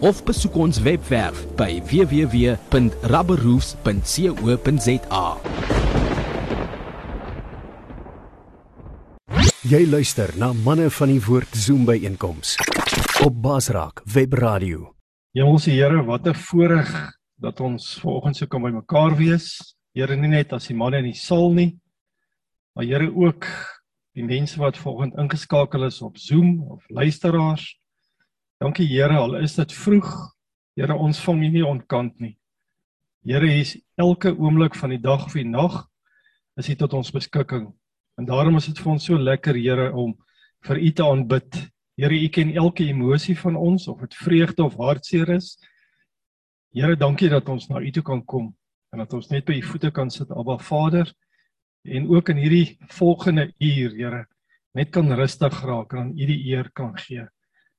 of besoek ons webwerf by www.rubberroofs.co.za. Jy luister na manne van die woord Zoom by einkoms op Basraak Web Radio. Hemelse Here, wat 'n voorreg dat ons vanoggend so kan bymekaar wees. Here nie net as die manne in die saal nie, maar Here ook die mense wat vanoggend ingeskakel is op Zoom of luisteraars. Dankie Here, al is dit vroeg. Here, ons vang U nie ontkant nie. Here, U is elke oomblik van die dag of die nag is U tot ons beskikking. En daarom is dit vir ons so lekker, Here, om vir U te aanbid. Here, U ken elke emosie van ons, of dit vreugde of hartseer is. Here, dankie dat ons na U toe kan kom en dat ons net by U voete kan sit, Abba Vader, en ook in hierdie volgende uur, Here, net kan rustig raak en aan U die eer kan gee.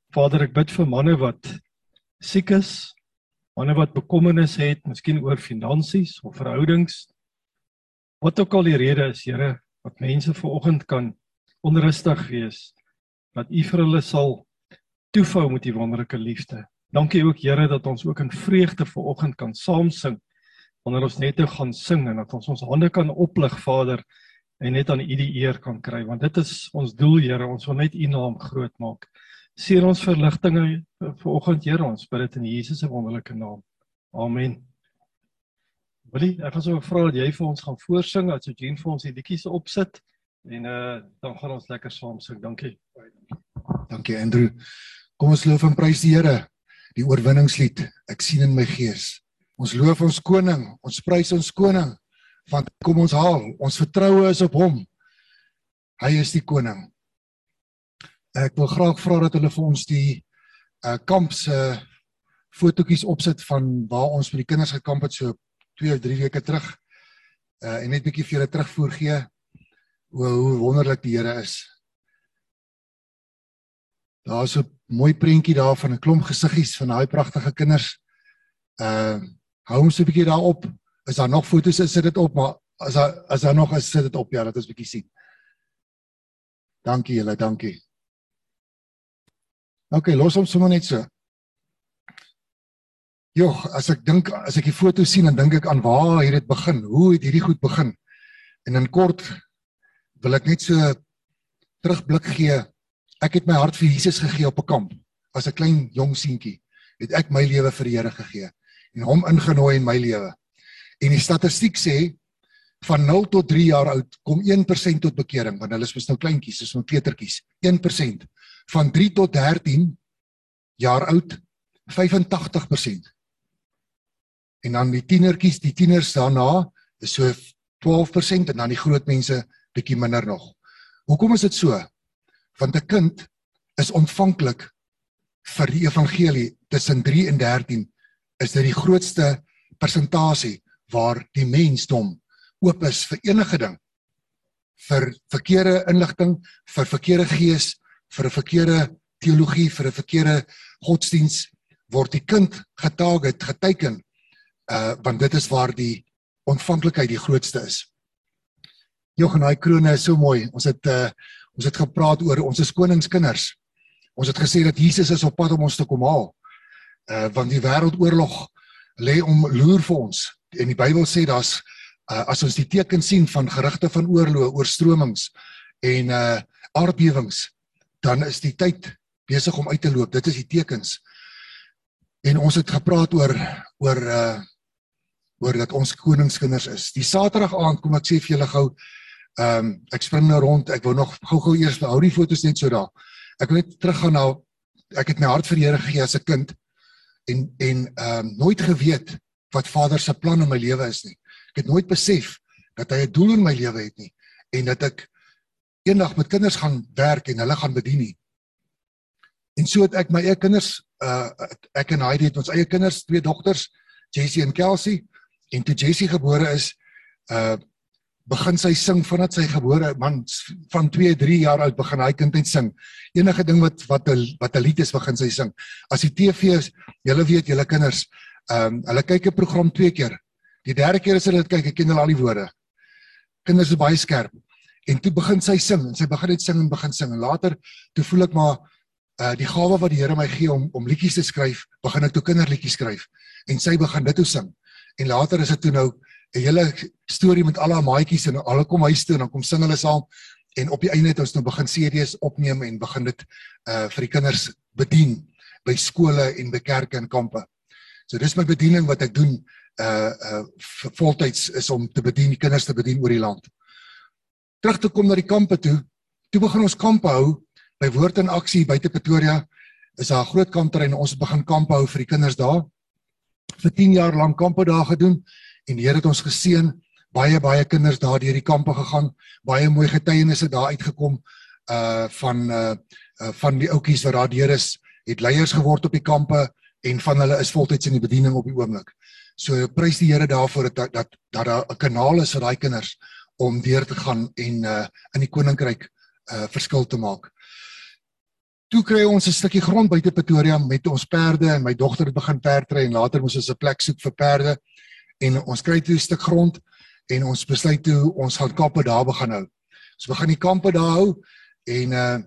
Vader, ek bid vir manne wat siek is, manne wat bekommernis het, miskien oor finansies of verhoudings. Wat ook al die rede is, Here, wat mense vanoggend kan onrustig wees, dat U vir hulle sal toefou met U wonderlike liefde. Dankie ook Here dat ons ook in vreugde vanoggend kan saam sing wanneer ons net nou gaan sing en dat ons ons hande kan oplig Vader en net aan U die eer kan kry want dit is ons doel Here ons wil net U naam groot maak Seer ons verligtinge vir oggend, Here, ons bid dit in Jesus se wonderlike naam. Amen. Willie, ek gaan so vra dat jy vir ons gaan voorsing, dat Jean vir ons die liedjies opsit en uh dan gaan ons lekker saam sing. Dankie. Dankie Andrew. Kom ons loof en prys die Here. Die oorwinningslied. Ek sien in my gees. Ons loof ons koning, ons prys ons koning. Want kom ons haal, ons vertroue is op hom. Hy is die koning. Ek wil graag vra dat hulle vir ons die uh kamp se fotootjies opsit van waar ons met die kinders gekamp het so 2 of 3 weke terug. Uh en net 'n bietjie vir julle terugvoer gee oor hoe wonderlik die Here is. Daar's 'n mooi prentjie daar van 'n klomp gesiggies van daai pragtige kinders. Uh hou ons 'n bietjie daarop. Is daar nog foto's? Is dit op? Maar as daar as daar nog is, sit dit op ja, dat ons bietjie sien. Dankie julle, dankie. OK, los hom sommer net so. Jogg, as ek dink as ek die foto sien dan dink ek aan waar het dit begin? Hoe het hierdie goed begin? En in kort wil ek net so terugblik gee. Ek het my hart vir Jesus gegee op 'n kamp. As 'n klein jong seentjie het ek my lewe vir die Here gegee en hom ingenooi in my lewe. En die statistiek sê van 0 tot 3 jaar oud kom 1% tot bekering want hulle is mos nou kleintjies, is nou kleutertjies. 1% van 3 tot 13 jaar oud 85%. En dan die tienertjies, die tieners daarna is so 12% en dan die groot mense bietjie minder nog. Hoekom is dit so? Want 'n kind is ontvanklik vir die evangelie tussen 3 en 13 is dit die grootste persentasie waar die mensdom oop is vir enige ding vir verkeerde inligting, vir verkeerde gees, vir 'n verkeerde teologie, vir 'n verkeerde godsdiens word die kind getarget, geteken uh want dit is waar die ontvanklikheid die grootste is. Johan, daai krone is so mooi. Ons het uh ons het gepraat oor ons is koningskinders. Ons het gesê dat Jesus is op pad om ons te kom haal. Uh want die wêreldoorlog lê om loer vir ons. En die Bybel sê daar's uh as ons die teken sien van gerigte van oorlog, oorstromings en uh aardbewings, dan is die tyd besig om uit te loop. Dit is die tekens. En ons het gepraat oor oor uh oor dat ons koningskinders is. Die Saterdag aand kom ek sê vir julle gou ehm um, ek spring nou rond. Ek wou nog gou-gou eers hou die foto's net so daar. Ek wil net teruggaan na ek het my hart vir die Here gegee as 'n kind en en ehm um, nooit geweet wat Vader se plan in my lewe is nie. Ek het nooit besef dat hy 'n doel in my lewe het nie en dat ek eendag met kinders gaan werk en hulle gaan bedien nie. En so het ek my eie kinders uh ek en Heidi het ons eie kinders, twee dogters, Jessie en Kelsey. En toe Jessie gebore is, uh begin sy sing vandat sy gebore man van 2, 3 jaar oud begin hy kind net sing. Enige ding wat wat wat 'n lied is, begin sy sing. As die TV is, julle weet julle kinders, ehm um, hulle kyk 'n program twee keer. Die derde keer as hulle dit kyk, ek ken al die woorde. Kinders is baie skerp. En toe begin sy sing en sy begin net sing en begin sing en later toe voel ek maar uh die gawe wat die Here my gee om om liedjies te skryf, begin ek toe kinderliedjies skryf en sy begin dit toe sing. En later is dit toe nou 'n hele storie met al haar maatjies en hulle kom huis toe en dan kom sing hulle saam en op die einde het ons nou begin CD's opneem en begin dit uh vir die kinders bedien by skole en by kerke en kampe. So dis my bediening wat ek doen uh uh voltyds is om te bedien die kinders te bedien oor die land. Terug te kom na die kampe toe. Toe begin ons kampe hou by Woord in Aksie buite Pretoria. Is daar 'n groot kampterrein ons begin kampe hou vir die kinders daar. Vir 10 jaar lank kampe daar gedoen en die Here het ons geseën. Baie baie kinders daar deur die kampe gegaan. Baie mooi getuienisse daar uitgekom uh van uh, uh van die ouetjies wat daar deur is, het leiers geword op die kampe en van hulle is voltyds in die bediening op die oomblik. So prys die Here daarvoor dat dat dat daar 'n kanaal is vir daai kinders om deur te gaan en uh in die koninkryk uh verskil te maak. Toe kry ons 'n stukkie grond buite Pretoria met ons perde en my dogter het begin perdry en later moes ons 'n plek soek vir perde en ons kry toe 'n stuk grond en ons besluit toe ons gaan kampe daar begin hou. Ons begin die kampe daar hou en uh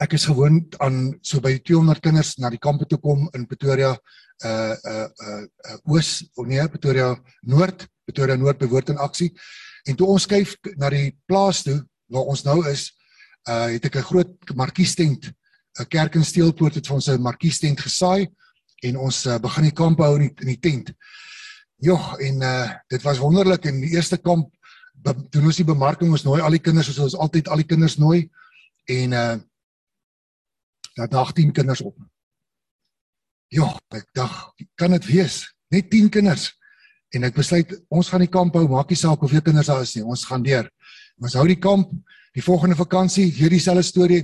ek is gewoond aan so by 200 kinders na die kampe toe kom in Pretoria uh uh uh, uh oos of nee Pretoria Noord, Pretoria Noord bewoord in aksie. En toe ons skuif na die plaas toe waar ons nou is, uh het ek 'n groot markiestent, 'n kerk in Steelpoort het vir ons 'n markiestent gesaai en ons uh, begin die kamp hou in die, in die tent. Jogg en uh dit was wonderlik in die eerste kamp doen ons die bemarking ons nooi al die kinders ons altyd al die kinders nooi en uh daar dag 10 kinders op. Ja, ek dag, kan dit wees? Net 10 kinders. En ek besluit ons gaan die kamp hou, maak nie saak hoeveel kinders daar is nie, ons gaan deur. Ons hou die kamp. Die volgende vakansie, weer dieselfde storie.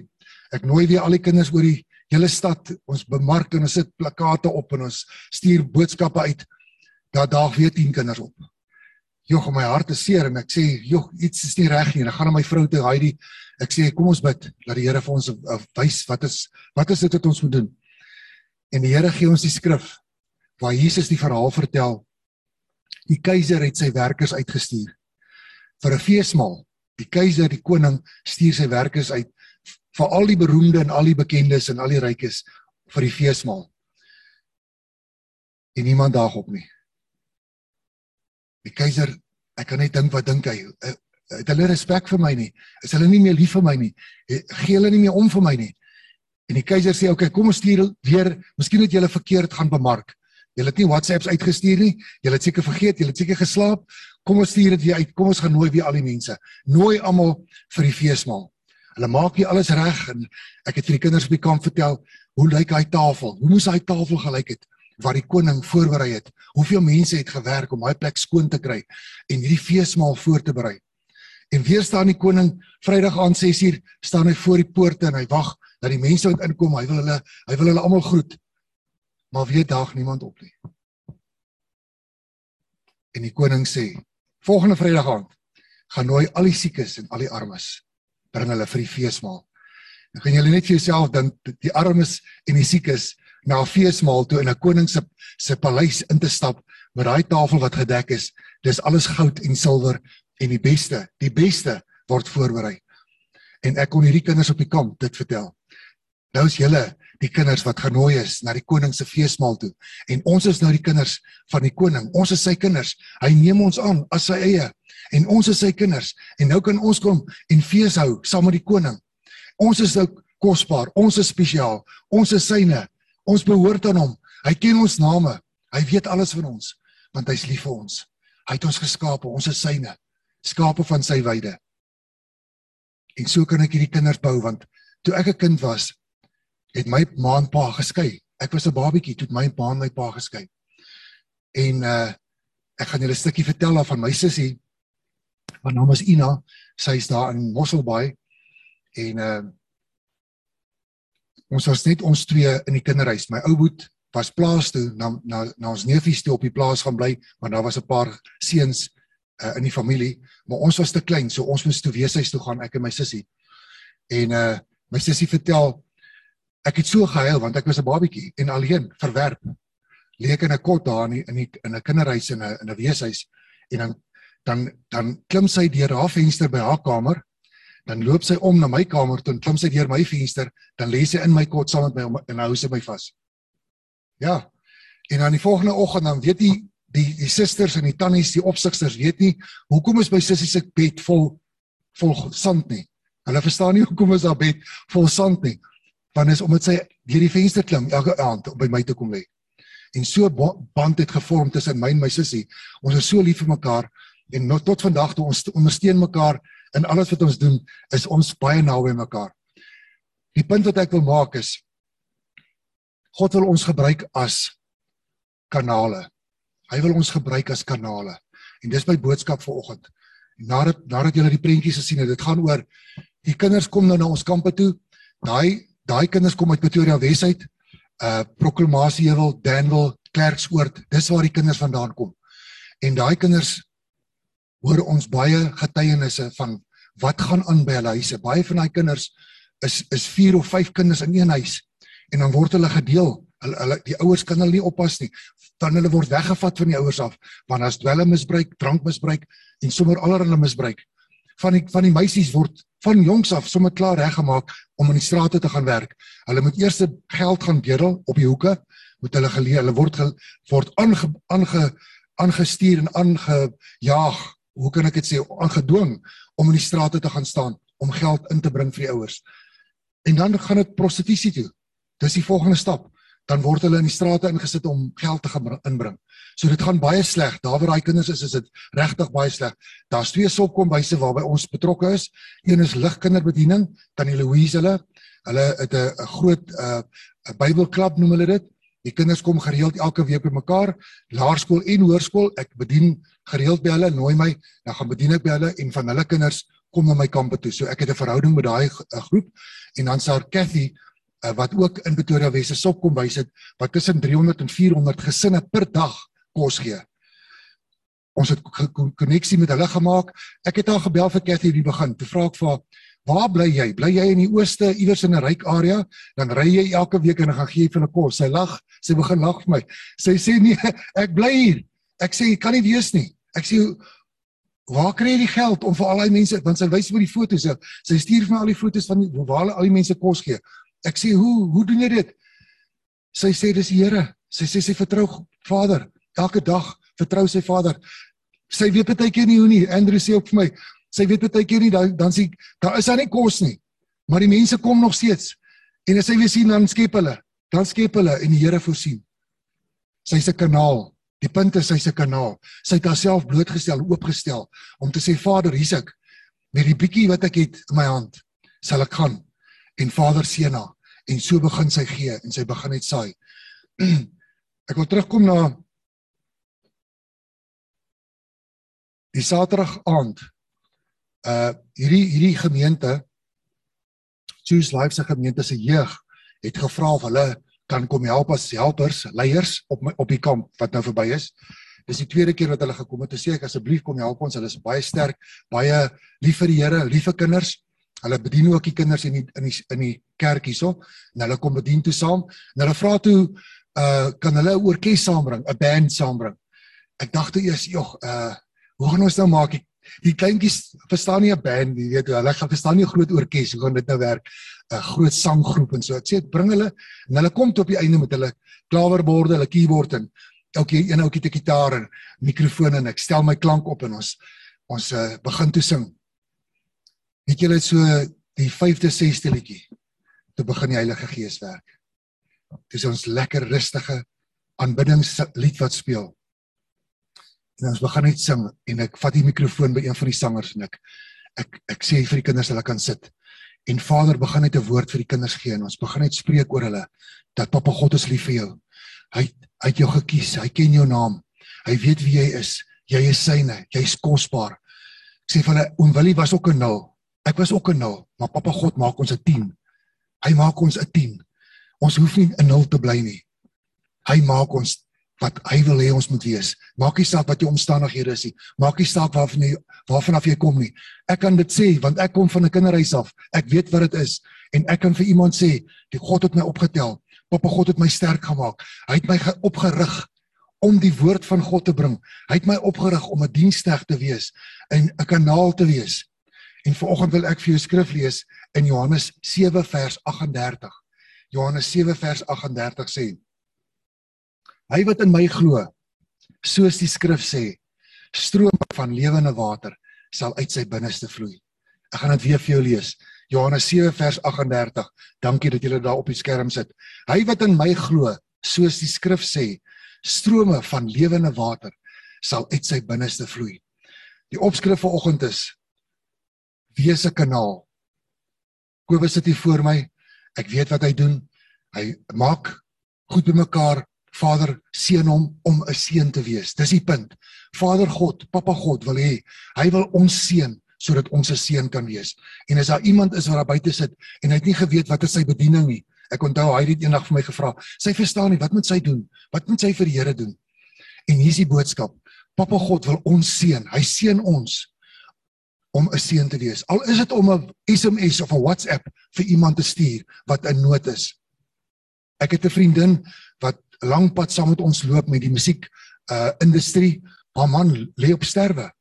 Ek nooi weer al die kinders oor die hele stad. Ons bemark en ons sit plakate op en ons stuur boodskappe uit. Daar daag weer 10 kinders op. Jogg, my hart is seer en ek sê, "Jogg, iets is nie reg nie." Ek gaan na my vrou toe, Heidi. Ek sê, "Kom ons bid dat die Here vir ons wys wat is wat is dit wat ons moet doen." En die Here gee ons die skrif waar Jesus die verhaal vertel. Die keiser het sy werkers uitgestuur vir 'n feesmaal. Die keiser, die koning, stuur sy werkers uit vir al die beroemde en al die bekendes en al die rykes vir die feesmaal. En niemand daag op nie. Die keiser, ek kan net dink wat dink hy? Het hulle respek vir my nie? Is hulle nie meer lief vir my nie? Gee hulle nie meer om vir my nie? En die keiser sê, "Oké, okay, kom ons stuur weer, miskien het julle verkeerd gaan bemark. Julle het nie WhatsApps uitgestuur nie. Julle het seker vergeet, julle het seker geslaap. Kom ons stuur dit weer uit. Kom ons gaan nooi weer al die mense. Nooi almal vir die feesmaal. Hulle maak hier alles reg en ek het vir die kinders op die kamp vertel hoe lyk hy tafel? Hoe moes hy tafel gelyk het waar die koning voorberei het? Hoeveel mense het gewerk om daai plek skoon te kry en hierdie feesmaal voor te berei? En weer staan die koning Vrydag aand 6uur staan hy voor die poorte en hy wag dat die mense wat inkom, hy wil hulle hy wil hulle almal groet. Maar weer daag niemand op nie. En die koning sê: "Volgende Vrydag aand gaan nooi al die siekes en al die armes bring hulle vir die feesmaal." Dan kan julle net vir jouself dink die armes en die siekes na 'n feesmaal toe in 'n koning se se paleis in te stap met daai tafel wat gedek is. Dis alles goud en silwer en die beste, die beste word voorberei. En ek kon hierdie kinders op die kamp dit vertel. Nou is julle die kinders wat genooi is na die koning se feesmaal toe. En ons is nou die kinders van die koning. Ons is sy kinders. Hy neem ons aan as sy eie. En ons is sy kinders. En nou kan ons kom en fees hou saam met die koning. Ons is nou kosbaar. Ons is spesiaal. Ons is syne. Ons behoort aan hom. Hy ken ons name. Hy weet alles van ons want hy's lief vir ons. Hy het ons geskaap. Ons is syne. Skape van sy weide. En so kan ek hierdie kinders bou want toe ek 'n kind was, het my ma en pa geskei. Ek was 'n babietjie toe my pa en my pa geskei. En uh ek gaan julle 'n stukkie vertel af van my sussie Haar naam is Ina. Sy is daar in Mosselbaai en uh ons was net ons twee in die kinderhuis. My ou boet was plaas toe na na na ons neefies toe op die plaas gaan bly, maar daar was 'n paar seuns uh, in die familie, maar ons was te klein, so ons moes toe weeshuis toe gaan ek en my sussie. En uh my sussie vertel ek het so gehuil want ek was 'n babietjie en alleen verwerp. Leek in 'n kot daar in die, in die, in 'n kinderhuis en 'n in 'n weeshuis en dan dan dan klim sy deur haar venster by haar kamer dan loop sy om na my kamer toe en klim sy deur my venster, dan lê sy in my kot saam met my en hou sy my vas. Ja. En dan die volgende oggend dan weet die die die susters en die tannies, die opsigters weet nie hoekom is my sussie se bed vol vol sand nie. Hulle verstaan nie hoekom is haar bed vol sand nie. Want is omdat sy deur die venster klim elke aand om by my te kom lê. En so band het gevorm tussen my en my sussie. Ons is so lief vir mekaar en nog tot vandag toe ons ondersteun mekaar in alles wat ons doen is ons baie naby mekaar. Die punt wat ek wil maak is God wil ons gebruik as kanale. Hy wil ons gebruik as kanale. En dis my boodskap vir oggend. Nadat nadat julle die prentjies gesien het, dit gaan oor die kinders kom nou na ons kampe toe. Daai daai kinders kom uit Pretoria Wes uit. Uh Proklamasieheuwel, Danwil, Klerkspoort. Dis waar die kinders vandaan kom. En daai kinders hoor ons baie getuienisse van wat gaan aan by hulle huise. Baie van daai kinders is is 4 of 5 kinders in een huis en dan word hulle gedeel. Hulle hulle die ouers kan hulle nie oppas nie. Dan hulle word weggevat van die ouers af want as dwelmmisbruik, drankmisbruik en sommer allerlei misbruik. Van die van die meisies word van jongs af sommer klaar reggemaak om in die strate te gaan werk. Hulle moet eers geld gaan bedel op die hoeke, moet hulle geleer, hulle word ge, word aange aange aangestuur en aangejaag hoe kan ek dit sê aangedwing om in die strate te gaan staan om geld in te bring vir die ouers. En dan gaan dit prostitusie toe. Dis die volgende stap. Dan word hulle in die strate ingesit om geld te gaan inbring. So dit gaan baie sleg. Daar waar daai kinders is, is dit regtig baie sleg. Daar's twee sopkombyse waarby ons betrokke is. Een is ligkinderbediening, tannie Louise hulle. Hulle het 'n groot 'n uh, Bybelklub noem hulle dit. Die kinders kom gereeld elke week by mekaar, laerskool en hoërskool. Ek bedien gereeld by hulle, nooi my, dan gaan bedien ek by hulle en van hulle kinders kom na my kampe toe. So ek het 'n verhouding met daai groep en dan sê haar Cathy uh, wat ook in Pretoria Wes se sop kom wys het wat tussen 300 en 400 gesinne per dag kos gee. Ons het koneksie met hulle gemaak. Ek het haar gebel vir Cathy die begin. Toe vra ek vir haar, "Waar bly jy? Bly jy in die ooste iewers in 'n ryk area? Dan ry jy elke week en dan gaan gee jy vir hulle kos." Sy lag. Sy begin lag vir my. Sy sê, "Nee, ek bly hier." Ek sê, "Kan nie wees nie." Ek sê waar kry jy die geld om vir al die mense want sy wys vir die foto's. Sy stuur vir my al die foto's van die, waar al die mense kos gee. Ek sê hoe hoe doen jy dit? Sy sê dis die Here. Sy sê sy vertrou Vader. Elke dag vertrou sy Vader. Sy weet baie keer nie hoe nie. Andrew sê ook vir my, sy weet baie keer nie dan dan sê daar is daar nie kos nie. Maar die mense kom nog steeds. En as sy weer sien dan skep hulle. Dan skep hulle en die Here voorsien. Sy's 'n kanaal Die punt is hy's 'n kanaal. Sy het haarself blootgestel, oopgestel om te sê Vader, hier's ek met die bietjie wat ek het in my hand. Sal ek gaan en Vader seën haar en so begin sy gee en sy begin net saai. ek wil terugkom na die Saterdag aand. Uh hierdie hierdie gemeente Choose Life se gemeente se jeug het gevra of hulle kan kom help as helpers, leiers op my, op die kamp wat nou verby is. Dis die tweede keer wat hulle gekom het. Te sê ek asseblief kom help ons. Hulle is baie sterk, baie lief vir die Here, lief vir kinders. Hulle bedien ook die kinders in die in die in die kerk hierso. En hulle kom bedien toe saam. En hulle vra toe uh kan hulle 'n orkes saambring, 'n band saambring. Ek dink toe eers, "Jog, uh hoe gaan ons nou maak? Die, die kleintjies verstaan nie 'n band nie, weet jy. Hulle gaan verstaan nie 'n groot orkes hoe gaan dit nou werk?" 'n groot sanggroep en so. Ek sê ek bring hulle en hulle kom tot op die einde met hulle klawerborde, hulle keyboard en elke een ouetjie te gitaar en mikrofoon en ek stel my klank op en ons ons uh, begin toe sing. Weet julle so die 5de 6de liedjie te begin die Heilige Gees werk. Dis ons lekker rustige aanbiddingslied wat speel. En ons begin net sing en ek vat die mikrofoon by een van die sangers en ek ek ek sê vir die kinders hulle kan sit. En Vader begin net 'n woord vir die kinders gee en ons begin net spreek oor hulle dat Papa God is lief vir jou. Hy hy het jou gekies. Hy ken jou naam. Hy weet wie jy is. Jy is syne. Jy's kosbaar. Ek sê vir hulle oom Willie was ook 'n 0. Ek was ook 'n 0, maar Papa God maak ons 'n 10. Hy maak ons 'n 10. Ons hoef nie 'n 0 te bly nie. Hy maak ons wat hy wil hê ons moet wees. Maak nie saak wat jou omstandighede is nie. Maak nie saak waarvan jy waarvan af jy kom nie. Ek kan dit sê want ek kom van 'n kinderhuis af. Ek weet wat dit is en ek kan vir iemand sê, die God het my opgetel. Papa God het my sterk gemaak. Hy het my opgerig om die woord van God te bring. Hy het my opgerig om 'n diensknegt te wees en 'n kanaal te wees. En vanoggend wil ek vir jou skrif lees in Johannes 7 vers 38. Johannes 7 vers 38 sê: Hy wat in my glo, soos die skrif sê, strome van lewende water sal uit sy binneste vloei. Ek gaan dit weer vir jou lees. Johannes 7 vers 38. Dankie dat julle daar op die skerm sit. Hy wat in my glo, soos die skrif sê, strome van lewende water sal uit sy binneste vloei. Die opskrif vir oggend is wees 'n kanaal. Kobus sit hier voor my. Ek weet wat hy doen. Hy maak goed bymekaar. Vader seën hom om 'n seën te wees. Dis die punt. Vader God, Papa God wil hê hy wil ons seën sodat ons 'n seën kan wees. En as daar iemand is wat daar buite sit en hy het nie geweet wat is sy bediening nie. Ek onthou hy het eendag vir my gevra. Sy verstaan nie wat moet sy doen? Wat moet sy vir die Here doen? En hier's die boodskap. Papa God wil ons seën. Hy seën ons om 'n seën te wees. Al is dit om 'n SMS of 'n WhatsApp vir iemand te stuur wat in nood is. Ek het 'n vriendin wat lankpad saam met ons loop met die musiek uh industrie. Haar man lê op sterwe.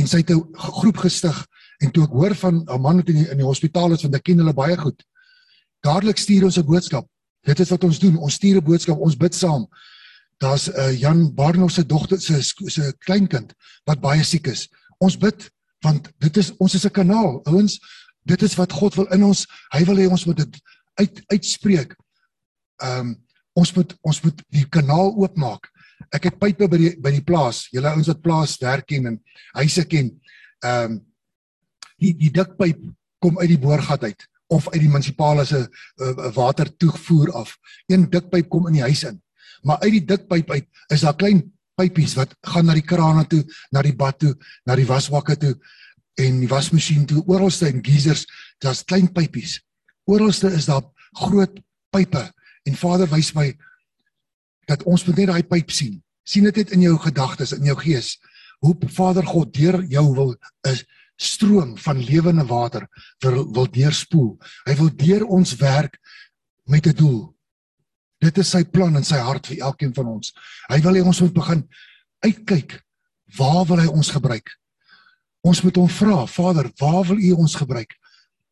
En sy het 'n groep gestig en toe ek hoor van 'n man wat in die, in die hospitaal is want ek ken hulle baie goed. Dadelik stuur ons 'n boodskap. Dit is wat ons doen. Ons stuur 'n boodskap, ons bid saam. Daar's 'n uh, Jan Barnard se dogter se se kleinkind wat baie siek is. Ons bid want dit is ons is 'n kanaal. Ouens dit is wat God wil in ons. Hy wil hê ons moet dit uit uitspreek. Ehm um, ons moet ons moet die kanaal oopmaak. Ek het pype by die by die plaas. Julle ouens wat plaas werk ken en huise ken ehm um, die die dikpyp kom uit die boorgat uit of uit die munisipale se uh, water toevoer af. Een dikpyp kom in die huis in. Maar uit die dikpyp uit is daar klein pypies wat gaan na die krane toe, na die bad toe, na die wasbakke toe en die wasmasjien toe. Oralste en geysers, daar's klein pypies. Oralste is daar groot pype en Vader wys my dat ons moet net daai pyp sien. sien dit net in jou gedagtes, in jou gees. Hoe Vader God deur jou wil 'n stroom van lewende water wil, wil deurspoel. Hy wil deur ons werk met 'n doel. Dit is sy plan en sy hart vir elkeen van ons. Hy wil hê ons moet begin uitkyk. Waar wil hy ons gebruik? Ons moet hom vra, Vader, waar wil U ons gebruik?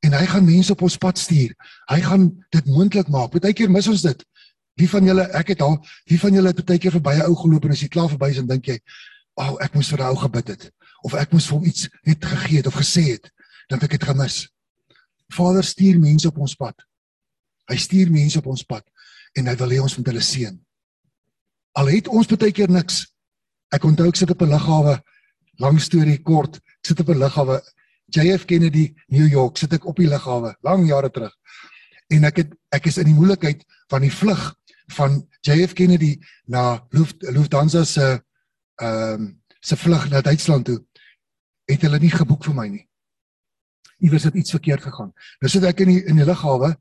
En hy gaan mense op ons pad stuur. Hy gaan dit moontlik maak. Partykeer mis ons dit. Wie van julle, ek het al, wie van julle het partykeer verby 'n ou geloop en as jy klaar verby is en dink jy, "Ag, oh, ek moes vir daai ou gebid het." Of ek moes vir hom iets net gegee het of gesê het, dan het ek dit gemis. Vader stuur mense op ons pad. Hy stuur mense op ons pad en hy wil hê ons moet hulle seën. Al het ons baie keer niks. Ek onthou ek sit op 'n lughawe, lang storie kort, ek sit op 'n lughawe JF Kennedy New York, sit ek op die lughawe lang jare terug. En ek het ek is in die moeilikheid van die vlug van JF Kennedy na Luft, Lufthansa se ehm um, se vlug na Duitsland toe. Het hulle nie geboek vir my nie. Iewers het iets verkeerd gegaan. Nou sit ek in die in die lughawe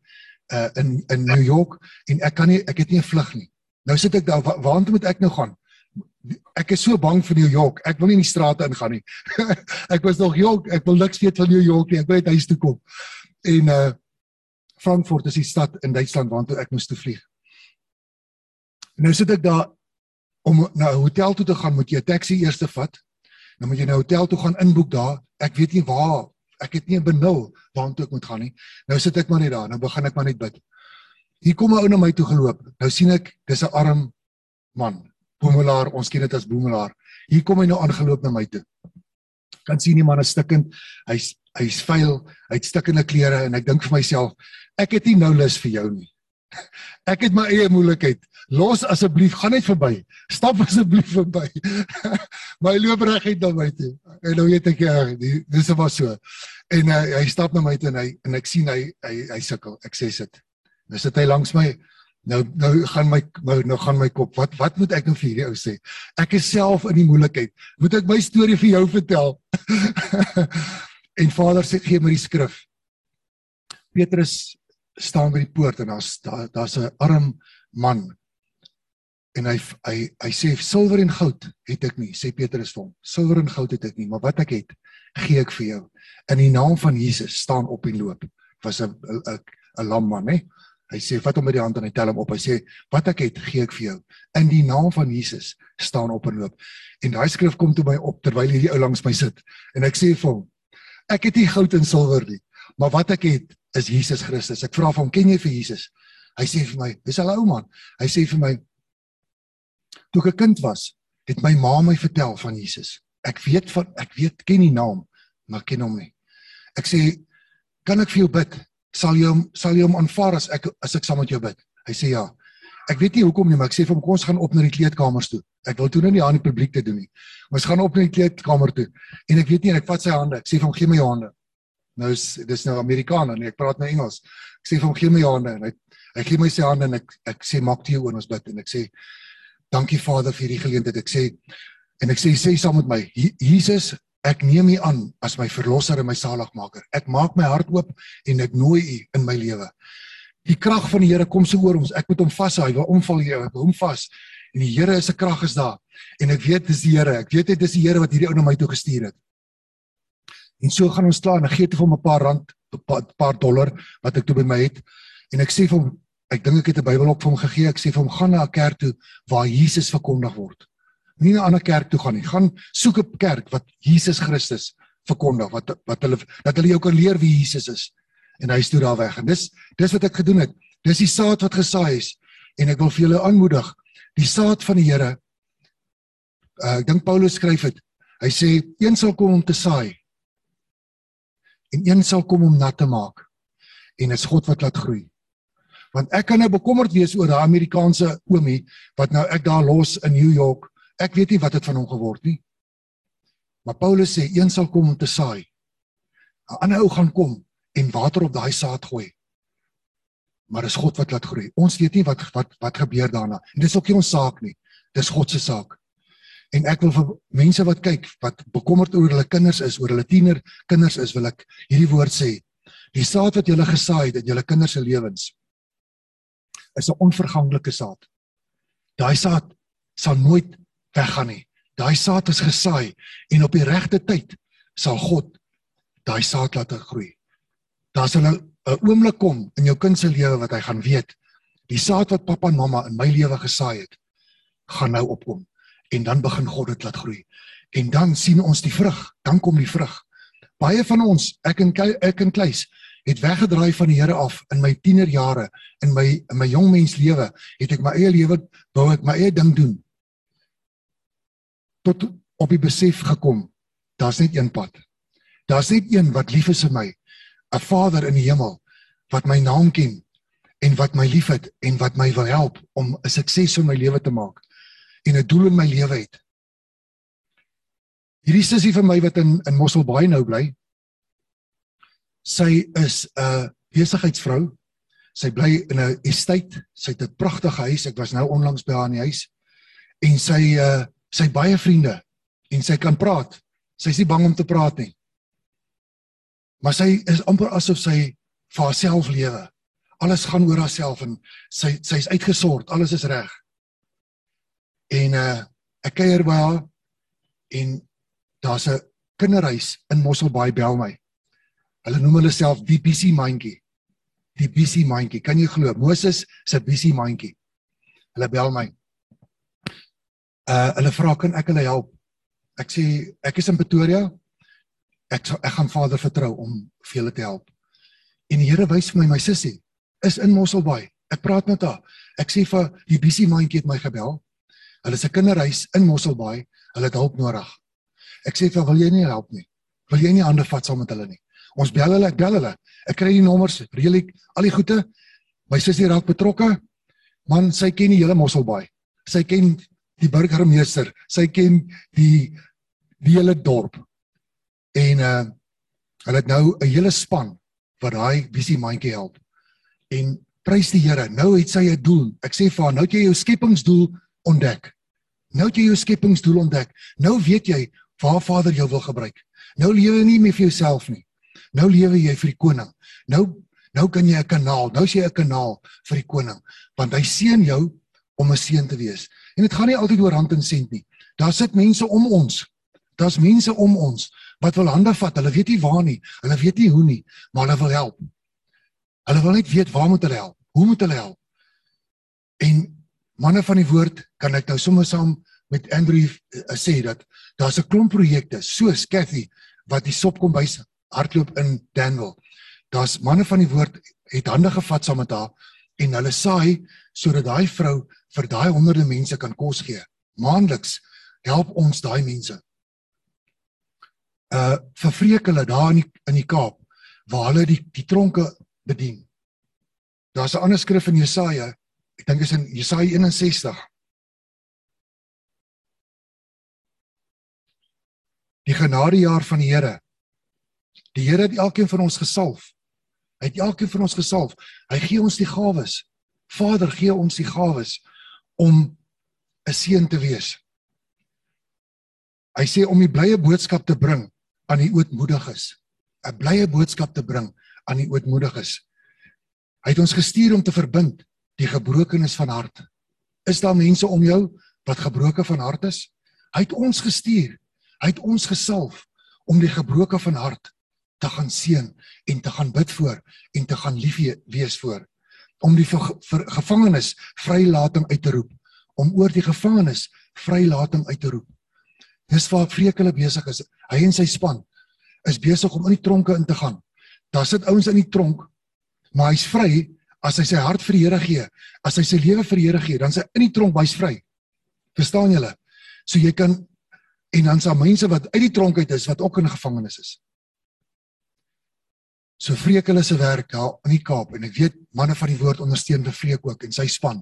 uh, in in New York en ek kan nie ek het nie 'n vlug nie. Nou sit ek daar wa, waartoe moet ek nou gaan? Ek is so bang vir New York. Ek wil nie in die strate ingaan nie. ek was nog jonk, ek wil niks weet van New York nie. Ek wil net huis toe kom. En uh Frankfurt is die stad in Duitsland waartoe ek moes toe vlieg. Nou sit ek daar om na 'n hotel toe te gaan, moet jy 'n taxi eers vat. Dan moet jy na 'n hotel toe gaan inboek daar. Ek weet nie waar ek het nie 'n benul waartoe ek moet gaan nie. Nou sit ek maar net daar, nou begin ek maar net bid. Hier kom 'n ou na my toe geloop. Nou sien ek dis 'n arm man. Boemelaar, ons ken dit as boemelaar. Hier kom hy nou aangeloop na my toe. Kan sien die man is stikkend. Hy's hy's vuil, hy't stikkende klere en ek dink vir myself, ek het nie nou lus vir jou nie. Ek het my eie moeilikheid. Los asseblief, gaan net verby. Stap asseblief verby. my loop reguit na my toe. En nou weet ek ja, dis was so. En uh, hy stap na my toe en hy en ek sien hy hy hy sukkel. Ek sê sit. Nou sit hy langs my Nou nou gaan my nou, nou gaan my kop. Wat wat moet ek nou vir hierdie ou sê? Ek is self in die moeilikheid. Moet ek my storie vir jou vertel? en Vader sê gee my die skrif. Petrus staan by die poort en daar's daar's 'n arm man. En hy hy hy sê silwer en goud het ek nie, sê Petrus vir hom. Silwer en goud het ek nie, maar wat ek het, gee ek vir jou. In die naam van Jesus staan op en loop. Was 'n 'n 'n lam man, hè? Hy sê vat hom met die hand en hy tel hom op. Hy sê wat ek het, gee ek vir jou. In die naam van Jesus staan op en loop. En daai skrif kom toe by op terwyl hierdie ou langs my sit. En ek sê vir hom, ek het nie goud en silwer nie, maar wat ek het, is Jesus Christus. Ek vra vir hom, ken jy vir Jesus? Hy sê vir my, dis 'n ou man. Hy sê vir my, toe ek 'n kind was, het my ma my vertel van Jesus. Ek weet van ek weet ken die naam, maar ken hom nie. Ek sê, kan ek vir jou bid? Sal jy hom sal jy hom aanvaar as ek as ek saam met jou bid? Hy sê ja. Ek weet nie hoekom nie, maar ek sê vir hom kom ons gaan op na die kleedkamers toe. Ek wil toe nou nie aan die publiek te doen nie. Ons gaan op na die kleedkamer toe. En ek weet nie en ek vat sy hande. Ek sê vir hom gee my jou hande. Nou is dis nou Amerikaner nee, ek praat nou Engels. Ek sê vir hom gee my hande en hy hy gee my sy hande en ek ek sê maak toe oor ons bid en ek sê dankie Vader vir hierdie geleentheid. Ek sê en ek sê sê saam met my Jesus Ek neem U aan as my verlosser en my saligmaker. Ek maak my hart oop en ek nooi U in my lewe. Die krag van die Here kom so oor ons. Ek moet hom vashou. Wil omval hier. Ek hom vas. En die Here se krag is daar. En ek weet dis die Here. Ek weet dit is die Here wat hierdie ou na my toe gestuur het. En so gaan ons klaar en ek gee toe vir hom 'n paar rand, 'n paar, paar dollar wat ek toe by my het. En ek sê vir hom, ek dink ek het 'n Bybel op vir hom gegee. Ek sê vir hom, gaan na 'n kerk toe waar Jesus verkondig word. Nie na 'n ander kerk toe gaan nie. Gaan soek 'n kerk wat Jesus Christus verkondig, wat wat hulle dat hulle jou kan leer wie Jesus is. En hy stoot daar weg. En dis dis wat ek gedoen het. Dis die saad wat gesaai is. En ek wil vir julle aanmoedig, die saad van die Here. Uh, ek dink Paulus skryf dit. Hy sê een sal kom om te saai en een sal kom om nat te maak en is God wat laat groei. Want ek kan nou bekommerd wees oor daai Amerikaanse oomie wat nou ek daar los in New York. Ek weet nie wat het van hom geword nie. Maar Paulus sê een sal kom om te saai. 'n Ander ou gaan kom en water op daai saad gooi. Maar is God wat laat groei. Ons weet nie wat wat wat gebeur daarna. En dis ook nie ons saak nie. Dis God se saak. En ek wil vir mense wat kyk, wat bekommerd oor hulle kinders is, oor hulle tiener kinders is, wil ek hierdie woord sê. Die saad wat jy gele gesaai het in jou kinders se lewens is 'n onverganklike saad. Daai saad sal nooit weggaan nie. Daai saad is gesaai en op die regte tyd sal God daai saad laat groei. Daar sal 'n oomblik kom in jou kind se lewe wat hy gaan weet, die saad wat pappa en mamma in my lewe gesaai het, gaan nou opkom en dan begin God dit laat groei. En dan sien ons die vrug, dan kom die vrug. Baie van ons, ek en ek en Kleis, het weggedraai van die Here af in my tienerjare, in my in my jong mens lewe, het ek my eie lewe wou ek my eie ding doen. Tot op die besef gekom, daar's net een pad. Daar's net een wat lief is vir my, 'n Vader in die hemel wat my naam ken en wat my liefhet en wat my wil help om 'n sukses in my lewe te maak en 'n doel in my lewe het. Hierdie sussie vir my wat in in Mosselbaai nou bly. Sy is 'n besigheidsvrou. Sy bly in 'n estate. Sy het 'n pragtige huis. Ek was nou onlangs by haar in die huis. En sy uh sy het baie vriende en sy kan praat. Sy is nie bang om te praat nie. Maar sy is amper asof sy vir haarself lewe. Alles gaan oor haarself en sy sy's uitgesort. Alles is reg. En uh ek kuier by haar en daar's 'n kinderhuis in Mosselbaai bel my. Hulle noem hulle self die busy mandjie. Die busy mandjie. Kan jy glo? Moses se busy mandjie. Hulle bel my. Uh hulle vra kan ek hulle help? Ek sê ek is in Pretoria. Ek ek gaan Vader vertrou om vir julle te help. En die Here wys vir my my sussie is in Mosselbaai. Ek praat met haar. Ek sê vir die busy mandjie het my gebel. Hulle 'n kinderhuis in Mosselbaai. Hulle het hulp nodig. Ek sê vir wil jy nie help nie? Wil jy nie hande vat saam met hulle nie? Ons bel hulle, ek bel hulle. Ek kry die nommers, reël ek al die goede. My sussie raak betrokke. Man, sy ken die hele Mosselbaai. Sy ken die burgemeester. Sy ken die die hele dorp. En uh hulle het nou 'n hele span wat daai visie mandjie help. En Prys die Here. Nou het sy 'n doel. Ek sê vir haar, nou het jy jou skepingsdoel ontdek. Nou het jy jou skepingsdoel ontdek. Nou weet jy waar Vader jou wil gebruik. Nou lewe jy nie meer vir jouself nie. Nou lewe jy vir die koning. Nou nou kan jy 'n kanaal, nou is jy 'n kanaal vir die koning, want hy seën jou om 'n seën te wees. En dit gaan nie altyd oor rand en sent nie. Daar sit mense om ons. Daar's mense om ons wat wil hande vat. Hulle weet nie waar nie. Hulle weet nie hoe nie, maar hulle wil help. Hulle wil net weet waar moet hulle help? Hoe moet hulle help? En manne van die woord kan ek nou sommer saam met Andrew uh, sê dat daar's 'n klomp projekte soos Cathy wat die sop kom bys hardloop in Danwil. Daar's manne van die woord het hande gevat saam met haar en hulle saai sodat daai vrou vir daai honderde mense kan kos gee. Maandeliks help ons daai mense. Uh vervreek hulle daar in die, in die Kaap waar hulle die die tronke bedien. Daar's 'n ander skrif in Jesaja, ek dink is in Jesaja 61. Die genadejaar van die Here. Die Here het elkeen van ons gesalf. Hy het elkeen van ons gesalf. Hy gee ons die gawes. Vader gee ons die gawes om 'n seun te wees. Hy sê om die blye boodskap te bring aan die ootmoediges. 'n Blye boodskap te bring aan die ootmoediges. Hy het ons gestuur om te verbind die gebrokenes van hart. Is daar mense om jou wat gebroke van hart is? Hy het ons gestuur. Hy het ons gesalf om die gebroke van hart te gaan seën en te gaan bid voor en te gaan lief wees voor om die ver, ver, gevangenes vrylating uit te roep om oor die gevangenes vrylating uit te roep. Dis waar vreekele besig is. Hy en sy span is besig om in die tronke in te gaan. Daar sit ouens in die tronk maar hy's vry as hy sy hart vir die Here gee, as hy sy lewe vir die Here gee, dan sy in die tronk hy's vry. Verstaan julle? So jy kan en dan sa mense wat uit die tronk uit is wat ook in gevangenis is. So vreek hulle se werk daar in die Kaap en ek weet manne van die woord ondersteun vir vreek ook en sy span.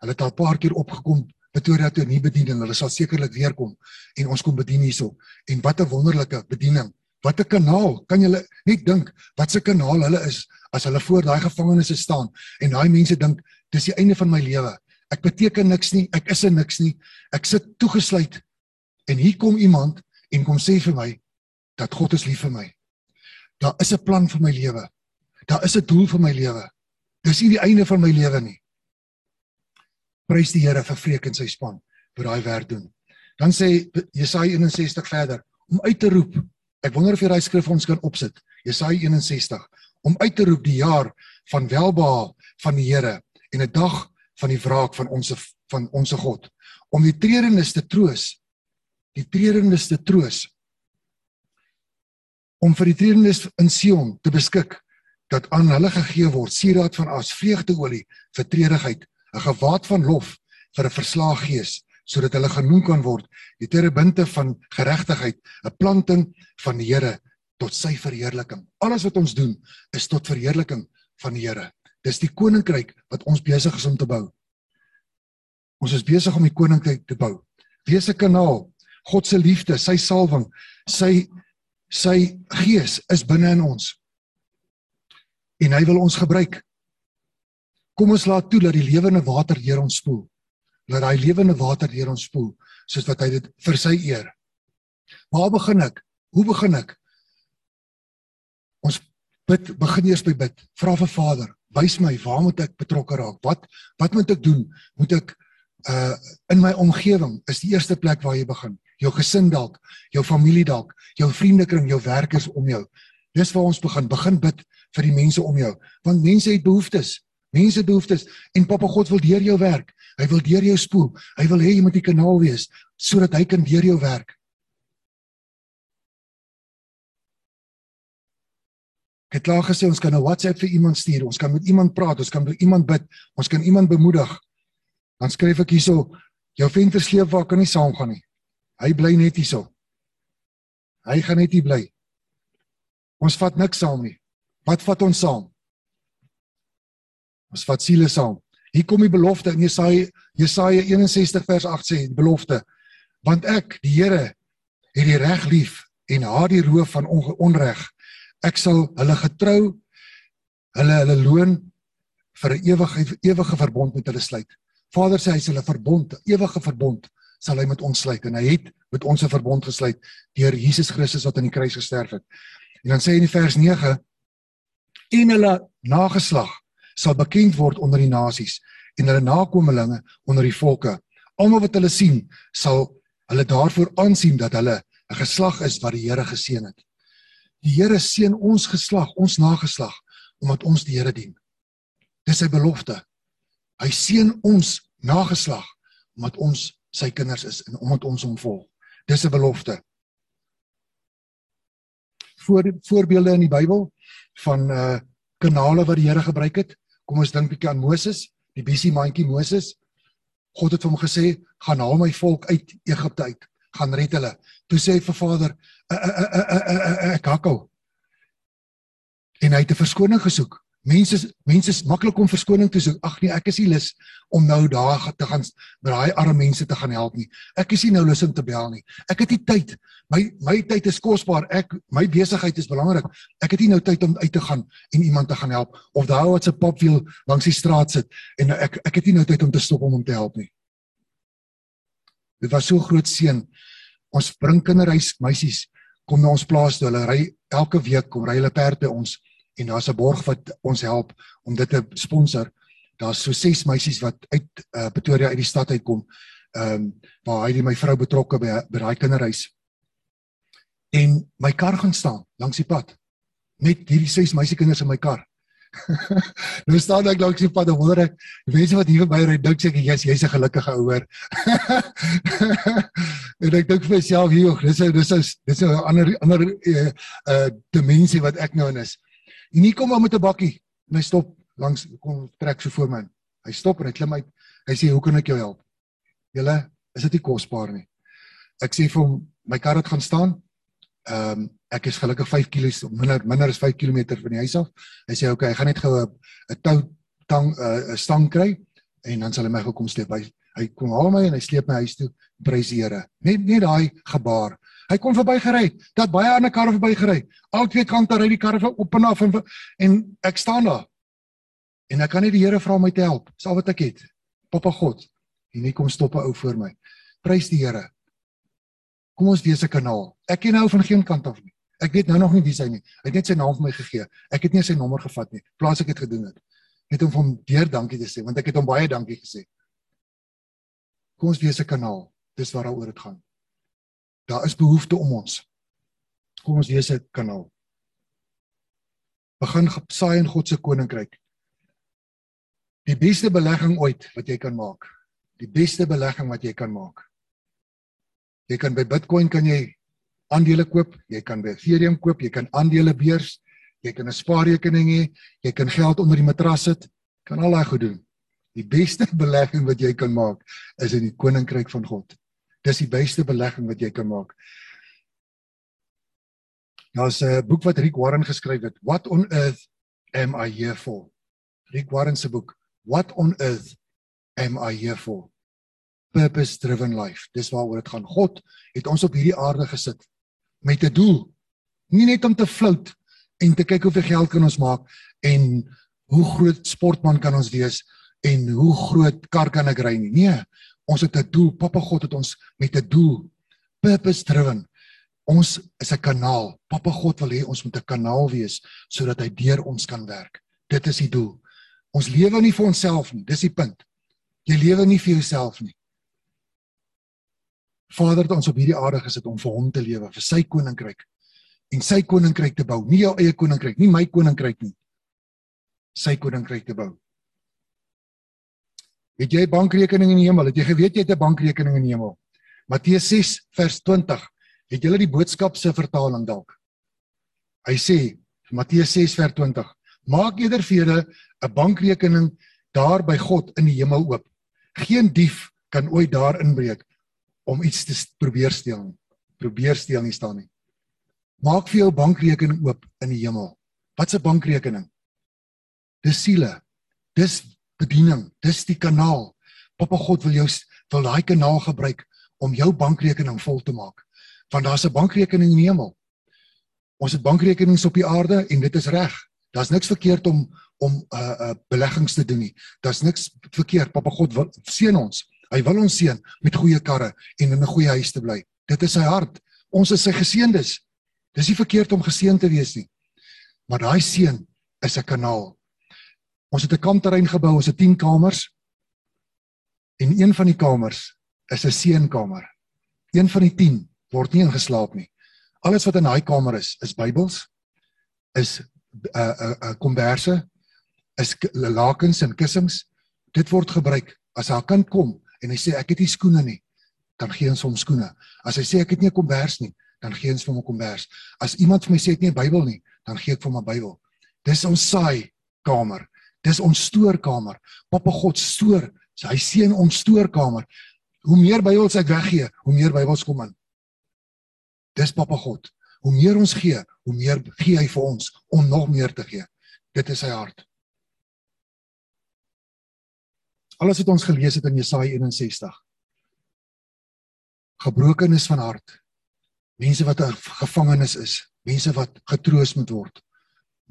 Hulle het al 'n paar keer opgekom Pretoria toe nie bediening. Hulle sal sekerlik weer kom en ons kom bedien hierso. En wat 'n wonderlike bediening. Wat 'n kanaal. Kan julle net dink wat 'n kanaal hulle is as hulle voor daai gevangenes staan en daai mense dink dis die einde van my lewe. Ek beteken niks nie, ek is 'n niks nie. Ek sit toegesluit. En hier kom iemand en kom sê vir my dat God is lief vir my. Daar is 'n plan vir my lewe. Daar is 'n doel vir my lewe. Dis nie die einde van my lewe nie. Prys die Here vir vreek en sy span vir daai werk doen. Dan sê Jesaja 61 verder om uit te roep. Ek wonder of jy daai skrif ons kan opsit. Jesaja 61 om uit te roep die jaar van welbehaag van die Here en 'n dag van die wraak van ons van ons God. Om die treurendes te troos die treurendes te troos. Om vir die treurendes in Sion te beskik dat aan hulle gegee word sieraad van as vreugdeolie vir treurigheid 'n gewaad van lof vir 'n verslae gees sodat hulle genoem kan word die terebinte van geregtigheid 'n planting van die Here tot sy verheerliking. Alles wat ons doen is tot verheerliking van die Here. Dis die koninkryk wat ons besig is om te bou. Ons is besig om die koninkryk te bou. Wees 'n kanaal. God se liefde, sy salwing, sy sy gees is binne in ons. En hy wil ons gebruik. Kom ons laat toe dat die lewende water deur ons spoel. Laat daai lewende water deur ons spoel soos wat hy dit vir sy eer. Waar begin ek? Hoe begin ek? Ons bid begin eers by bid. Vra vir Vader, wys my waar moet ek betrokke raak? Wat wat moet ek doen? Moet ek uh in my omgewing is die eerste plek waar jy begin. Jou gesin dalk, jou familie dalk, jou vriendekring, jou werkers om jou. Dis waar ons begin. Begin bid vir die mense om jou, want mense het behoeftes. Mense behoeftes en Papa God wil deur jou werk. Hy wil deur jou spoel. Hy wil hê jy moet 'n kanaal wees sodat hy kan deur jou werk. Ek het klaar gesê ons kan 'n WhatsApp vir iemand stuur, ons kan met iemand praat, ons kan met iemand bid, ons kan iemand bemoedig. Dan skryf ek hierso, jou venter sleep waar kan nie saamgaan nie. Hy bly net hierso. Hy gaan net hier bly. Ons vat niks saam nie. Wat vat ons saam? Ons vat siele saam. Hier kom die belofte in Jesaja Jesaja 61 vers 8 sê die belofte want ek die Here het die reg lief en haat die roof van onreg ek sal hulle getrou hulle hulle loon vir 'n ewige ewige verbond met hulle sluit. Vader sê hy sal 'n verbond, ewige verbond sal hy met ons sluit en hy het met ons 'n verbond gesluit deur Jesus Christus wat aan die kruis gesterf het. En dan sê hy in vers 9 en hulle nageslag sal bekend word onder die nasies en hulle nakommelinge onder die volke. Almal wat hulle sien, sal hulle daarvoor aansien dat hulle 'n geslag is wat die Here geseën het. Die Here seën ons geslag, ons nageslag omdat ons die Here dien. Dis sy belofte. Hy seën ons nageslag omdat ons sy kinders is en omdat ons hom volg. Dis 'n belofte. Voor voorbeelde in die Bybel van uh kanale wat die Here gebruik het. Kom ons dink bietjie aan Moses, die busy mandjie Moses. God het vir hom gesê, "Gaan haal my volk uit Egipte uit. Gaan red hulle." Toe sê hy vir Vader, "Ek hakkel." En hy het 'n verskoning gesoek. Mense mense is maklik om verskoning te soek. Ag nee, ek is nie lus om nou daar te gaan by daai arme mense te gaan help nie. Ek is nie nou lus om te bel nie. Ek het nie tyd. My my tyd is kosbaar. Ek my besigheid is belangrik. Ek het nie nou tyd om uit te gaan en iemand te gaan help of daai wat se papwiel langs die straat sit en ek ek het nie nou tyd om te stop om hom te help nie. Dit was so groot seën. Ons bring kinderhuis meisies kom na ons plaas toe. Hulle ry elke week kom ry hulle perde ons en daar's 'n borg wat ons help om dit te sponsor. Daar's so ses meisies wat uit uh, Pretoria uit die stad uitkom. Ehm um, waar hy die my vrou betrokke by by daai kinderhuis. En my kar gaan staan langs die pad met hierdie ses meisiekinders in my kar. nou staan ek langs die pad en wonder ek mense wat hier verby ry dink seker jy's jy's 'n gelukkige ouer. en ek dink vir myself hier, dis dis dis 'n ander ander uh, uh, dimensie wat ek nou in is. En hier kom ou met 'n bakkie. En hy stop langs kom trek so voor my. Hy stop en hy klim uit. Hy sê, "Hoe kan ek jou help?" Julle, is dit nie kosbaar nie. Ek sê vir hom, "My kar het gaan staan. Ehm um, ek is gelukkig 5 km minder minder as 5 km van die huis af." Hy sê, "Oké, okay, ek gaan net gou 'n tou tang 'n uh, stang kry en dan sal hy my gou kom sleep." Hy hy kom haal my en hy sleep my huis toe. Prys die Here. Net net daai gebaar. Hy kon verbygery. Dat baie ander karre verbygery. Al twee kante ry die karre op en af en en ek staan daar. En ek kan nie die Here vra om my te help. Dis al wat ek het. Papa God. En nie kom stop 'n ou voor my. Prys die Here. Kom ons wees 'n kanaal. Ek ken nou van geen kant af nie. Ek weet nou nog nie wie hy nie. Hy het net sy naam vir my gegee. Ek het nie sy nommer gevat nie. Plaas ek dit gedoen het. Net om hom deur dankie te sê want ek het hom baie dankie gesê. Kom ons wees 'n kanaal. Dis waaroor dit gaan. Daar is behoefte om ons. Kom ons wees 'n kanaal. Begin saai in God se koninkryk. Die beste belegging ooit wat jy kan maak. Die beste belegging wat jy kan maak. Jy kan by Bitcoin kan jy aandele koop, jy kan by Ethereum koop, jy kan aandele beurs, jy kan 'n spaarrekening hê, jy kan geld onder die matras sit, kan al daai goed doen. Die beste belegging wat jy kan maak is in die koninkryk van God. Dis die beste belegging wat jy kan maak. Daar's 'n boek wat Rick Warren geskryf het, What on earth am I here for? Rick Warren se boek, What on earth am I here for? Purpose driven life. Dis waaroor dit gaan. God het ons op hierdie aarde gesit met 'n doel. Nie net om te float en te kyk hoeveel geld kan ons maak en hoe groot sportman kan ons wees en hoe groot kar kan ek ry nie. Nee, Ons het 'n doel. Papa God het ons met 'n doel. Purpose driven. Ons is 'n kanaal. Papa God wil hê ons moet 'n kanaal wees sodat hy deur ons kan werk. Dit is die doel. Ons lewe nie vir onsself nie. Dis die punt. Jy lewe nie vir jouself nie. Vader het ons op hierdie aarde gesit om vir hom te lewe, vir sy koninkryk en sy koninkryk te bou. Nie jou eie koninkryk nie, my koninkryk nie. Sy koninkryk te bou. Het jy 'n bankrekening in die hemel? Het jy geweet jy het 'n bankrekening in die hemel? Matteus 6 vers 20. Het julle die boodskap se vertaling dalk? Hy sê Matteus 6 vers 20. Maak eerder vir julle 'n bankrekening daar by God in die hemel oop. Geen dief kan ooit daar inbreek om iets te probeer steel nie. Probeer steel nie staan nie. Maak vir jou bankrekening oop in die hemel. Wat 'n bankrekening? Dis siele. Dis bediening. Dis die kanaal. Papa God wil jou wil daai kanaal gebruik om jou bankrekening vol te maak. Want daar's 'n bankrekening in die hemel. Ons het bankrekenings op die aarde en dit is reg. Daar's niks verkeerd om om 'n uh, uh, beleggings te doen nie. Daar's niks verkeerd. Papa God wil seën ons. Hy wil ons seën met goeie karre en in 'n goeie huis te bly. Dit is sy hart. Ons is sy geseëndes. Dis nie verkeerd om geseën te wees nie. Maar daai seën is 'n kanaal. Ons het 'n kampterrein gebou, ons het 10 kamers. En een van die kamers is 'n seënkamer. Een van die 10 word nie ingeslaap nie. Alles wat in daai kamer is, is Bybels, is 'n uh, 'n uh, 'n uh, komberse, is lakens en kussings. Dit word gebruik as 'n kind kom en hy sê ek het nie skoene nie, dan gee ons hom skoene. As hy sê ek het nie 'n kombers nie, dan gee ons hom 'n kombers. As iemand vir my sê ek het nie 'n Bybel nie, dan gee ek vir hom 'n Bybel. Dis ons saai kamer. Dis ons stoorkamer. Papa God stoor. So hy seën ons stoorkamer. Hoe meer Bybels ek weggee, hoe meer Bybels kom in. Dis Papa God. Hoe meer ons gee, hoe meer gee hy vir ons om nog meer te gee. Dit is sy hart. Alles wat ons gelees het in Jesaja 61. Gebrokenis van hart. Mense wat in gevangenis is, mense wat getroos moet word.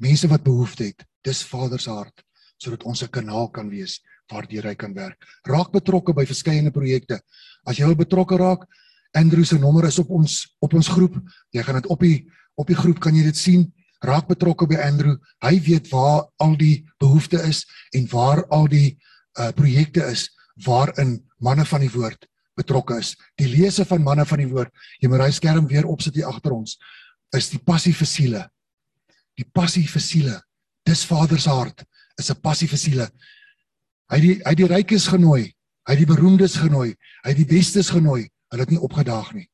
Mense wat behoefte het. Dis Vader se hart sodat ons 'n kanaal kan wees waardeur hy kan werk. Raak betrokke by verskeie projekte. As jy wil betrokke raak, Andrew se nommer is op ons op ons groep. Jy gaan dit op die op die groep kan jy dit sien. Raak betrokke by Andrew. Hy weet waar al die behoeftes is en waar al die uh projekte is waarin manne van die woord betrokke is. Die lese van manne van die woord. Jy moet hy skerm weer opsit hier agter ons. Is die passie vir siele. Die passie vir siele. Dis Vader se hart. Is 'n passie vir siele. Hy die hy die rykes genooi. Hy die beroemdes genooi. Hy die bestes genooi. Hulle het nie opgedaag nie.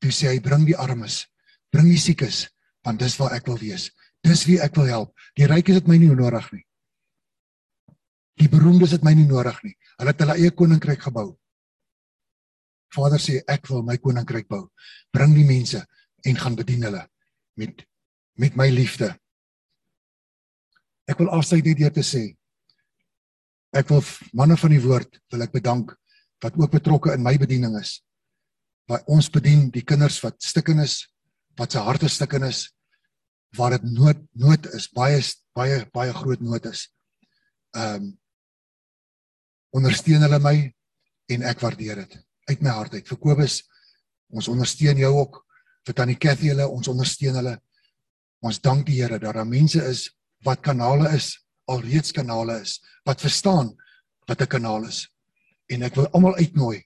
Toe sê hy bring die armes, bring die siekes, want dis waar ek wil wees. Dis wie ek wil help. Die rykes het my nie nodig nie. Die beroemdes het my nie nodig nie. Hulle het hulle eie koninkryk gebou. Vader sê ek wil my koninkryk bou. Bring die mense en gaan bedien hulle met met my liefde. Ek wil afsluit net deur te sê ek wil manne van die woord wil ek bedank wat ook betrokke in my bediening is. Waar ons bedien die kinders wat stikken is, wat se harte stikken is, waar dit nood nood is, baie baie baie groot nood is. Ehm um, ondersteun hulle my en ek waardeer dit uit my hart uit. Vir Kobus, ons ondersteun jou ook. Vir Tannie Cathy hulle, ons ondersteun hulle. Ons dank die Here dat daar mense is wat kanale is, alreeds kanale is, wat verstaan wat 'n kanaal is. En ek wil almal uitnooi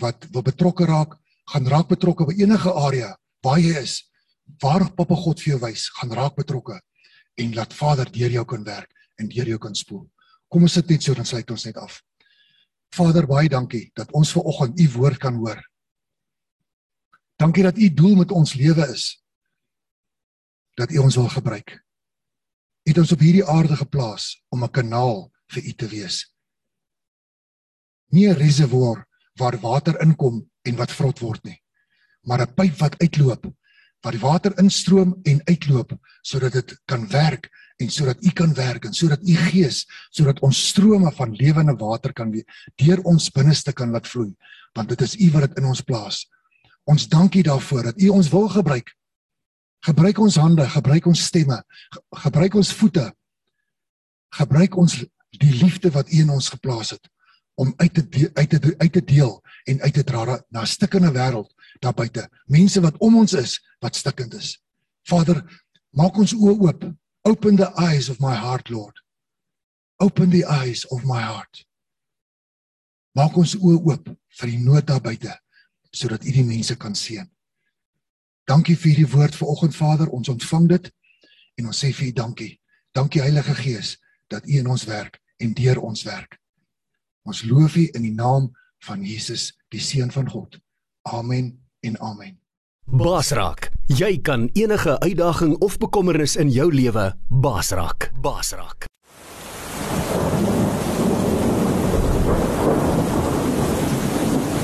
wat wil betrokke raak, gaan raak betrokke by enige area waar jy is. Waar Papa God vir jou wys, gaan raak betrokke en laat Vader deur jou kan werk en deur jou kan spoel. Kom ons sit net so dan sluit ons net af. Vader, baie dankie dat ons ver oggend u woord kan hoor. Dankie dat u doel met ons lewe is dat u ons wil gebruik. Het ons op hierdie aarde geplaas om 'n kanaal vir u te wees. Nie 'n reservoir waar water inkom en wat vrot word nie, maar 'n pyp wat uitloop waar die water instroom en uitloop sodat dit kan werk en sodat u kan werk en sodat u gees sodat ons strome van lewende water kan weer deur ons binneste kan laat vloei want dit is u wat dit in ons plaas. Ons dankie daarvoor dat u ons wil gebruik. Gebruik ons hande, gebruik ons stemme, gebruik ons voete. Gebruik ons die liefde wat u in ons geplaas het om uit te uit te uit te deel en uit te dra na 'n stikkende wêreld daar buite. Mense wat om ons is wat stikkend is. Vader, maak ons oë oop. Open the eyes of my heart, Lord. Open the eyes of my heart. Maak ons oë oop vir die nood daar buite sodat U die mense kan sien. Dankie vir hierdie woord vanoggend Vader, ons ontvang dit en ons sê vir U dankie. Dankie Heilige Gees dat U in ons werk en deur ons werk. Ons loof U in die naam van Jesus, die seun van God. Amen en amen. Basraak, jy kan enige uitdaging of bekommernis in jou lewe basraak. Basraak.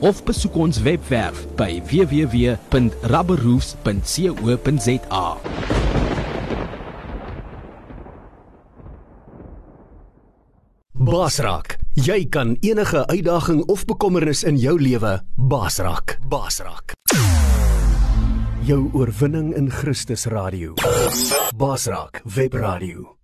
of besoek ons webwerf by www.rubberroofs.co.za. Basraak, jy kan enige uitdaging of bekommernis in jou lewe basraak. Basraak. Jou oorwinning in Christus radio. Basraak Web Radio.